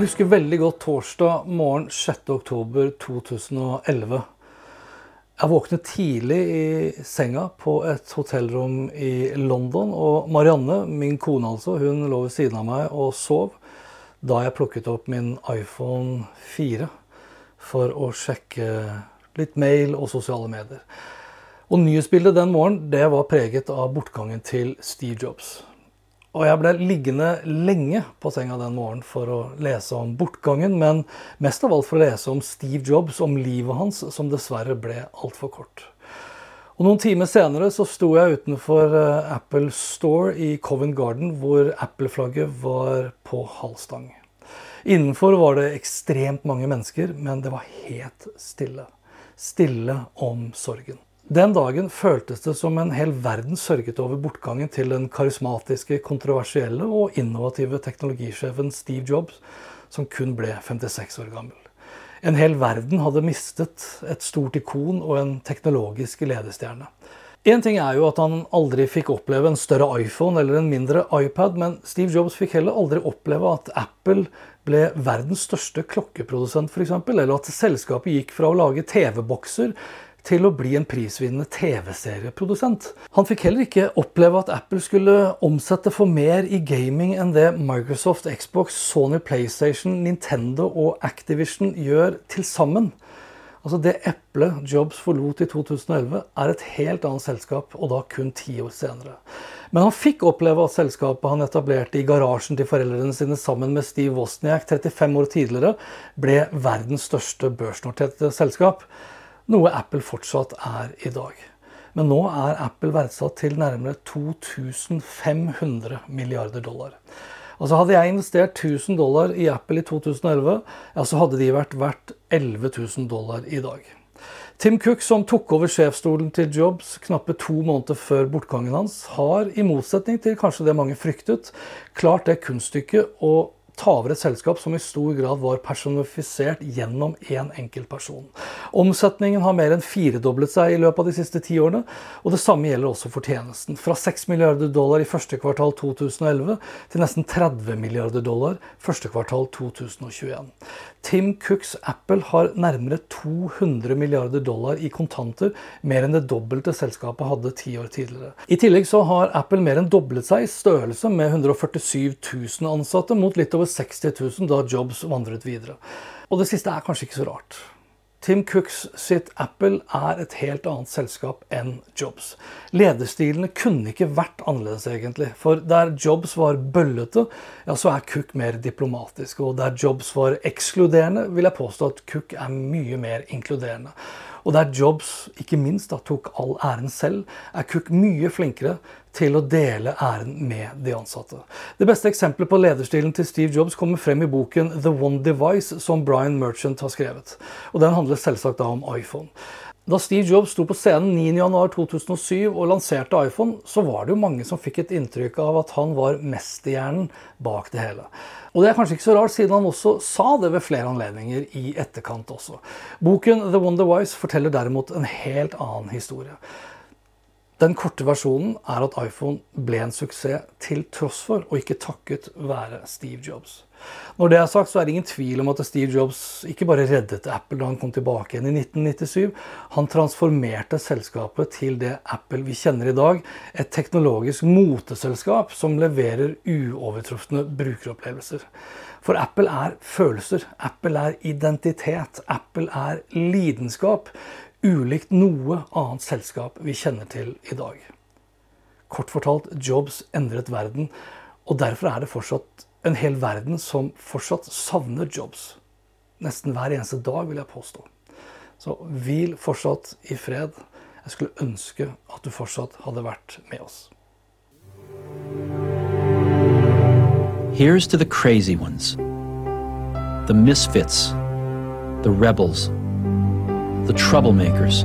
Jeg husker veldig godt torsdag morgen 6.10.2011. Jeg våknet tidlig i senga på et hotellrom i London. Og Marianne, min kone altså, hun lå ved siden av meg og sov da jeg plukket opp min iPhone 4 for å sjekke litt mail og sosiale medier. Og nyhetsbildet den morgenen det var preget av bortgangen til Steve Jobs. Og jeg ble liggende lenge på senga den morgenen for å lese om bortgangen, men mest av alt for å lese om Steve Jobs, om livet hans, som dessverre ble altfor kort. Og Noen timer senere så sto jeg utenfor eh, Apple Store i Covent Garden, hvor Apple-flagget var på halvstang. Innenfor var det ekstremt mange mennesker, men det var helt stille. Stille om sorgen. Den dagen føltes det som en hel verden sørget over bortgangen til den karismatiske, kontroversielle og innovative teknologisjefen Steve Jobs, som kun ble 56 år gammel. En hel verden hadde mistet et stort ikon og en teknologisk ledestjerne. Én ting er jo at han aldri fikk oppleve en større iPhone eller en mindre iPad, men Steve Jobs fikk heller aldri oppleve at Apple ble verdens største klokkeprodusent, f.eks., eller at selskapet gikk fra å lage TV-bokser til å bli en prisvinnende TV-serieprodusent. Han fikk heller ikke oppleve at Apple skulle omsette for mer i gaming enn det Microsoft, Xbox, Sony PlayStation, Nintendo og Activision gjør til sammen. Altså Det eplet Jobs forlot i 2011, er et helt annet selskap, og da kun ti år senere. Men han fikk oppleve at selskapet han etablerte i garasjen til foreldrene sine sammen med Steve Wozniak 35 år tidligere, ble verdens største børsnoterte selskap. Noe Apple fortsatt er i dag. Men nå er Apple verdsatt til nærmere 2500 milliarder dollar. Altså Hadde jeg investert 1000 dollar i Apple i 2011, ja, så hadde de vært verdt 11 000 dollar i dag. Tim Cook, som tok over sjefsstolen til Jobs knappe to måneder før bortgangen hans, har i motsetning til kanskje det mange fryktet, klart det kunststykket å ta over et selskap som i stor grad var personifisert gjennom én en enkelt person. Omsetningen har mer enn firedoblet seg i løpet av de siste ti årene, og det samme gjelder også fortjenesten. Fra 6 milliarder dollar i første kvartal 2011 til nesten 30 milliarder dollar første kvartal 2021. Tim Cooks Apple har nærmere 200 milliarder dollar i kontanter, mer enn det dobbelte selskapet hadde ti år tidligere. I tillegg så har Apple mer enn doblet seg i størrelse med 147 000 ansatte, mot litt over 60 000 da Jobs vandret videre. Og det siste er kanskje ikke så rart. Tim Cooks sitt Apple er et helt annet selskap enn Jobs. Lederstilene kunne ikke vært annerledes, egentlig. For der Jobs var bøllete, ja, så er Cook mer diplomatisk. Og der Jobs var ekskluderende, vil jeg påstå at Cook er mye mer inkluderende. Og der Jobs ikke minst da, tok all æren selv, er Cook mye flinkere til å dele æren med de ansatte. Det beste eksempelet på lederstilen til Steve Jobs kommer frem i boken The One Device, som Brian Merchant har skrevet. Og Den handler selvsagt da om iPhone. Da Steve Jobs sto på scenen 9.1.2007 og lanserte iPhone, så var det jo mange som fikk et inntrykk av at han var mesterhjernen bak det hele. Og det er kanskje ikke så rart, siden han også sa det ved flere anledninger i etterkant også. Boken The Wonder Wise forteller derimot en helt annen historie. Den korte versjonen er at iPhone ble en suksess til tross for, og ikke takket være, Steve Jobs. Når det er sagt, så er det ingen tvil om at Steve Jobs ikke bare reddet Apple da han kom tilbake igjen i 1997. Han transformerte selskapet til det Apple vi kjenner i dag. Et teknologisk moteselskap som leverer uovertrufne brukeropplevelser. For Apple er følelser. Apple er identitet. Apple er lidenskap ulikt noe annet selskap vi kjenner til i dag. Kort fortalt, Jobs endret verden, og derfor er det fortsatt en hel verden som fortsatt savner Jobs. Nesten hver eneste dag, vil jeg påstå. Så hvil fortsatt i fred. Jeg skulle ønske at du fortsatt hadde vært med oss. Here's to the crazy ones, the misfits, the rebels the troublemakers,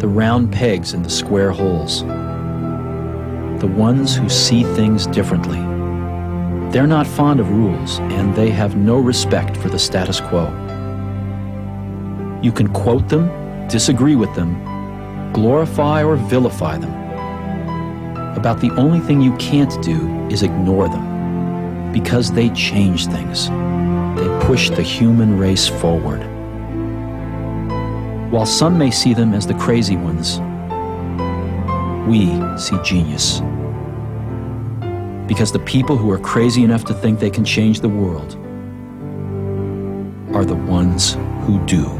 the round pegs in the square holes, the ones who see things differently. They're not fond of rules, and they have no respect for the status quo. You can quote them, disagree with them, glorify or vilify them. About the only thing you can't do is ignore them, because they change things. They push the human race forward. While some may see them as the crazy ones, we see genius. Because the people who are crazy enough to think they can change the world are the ones who do.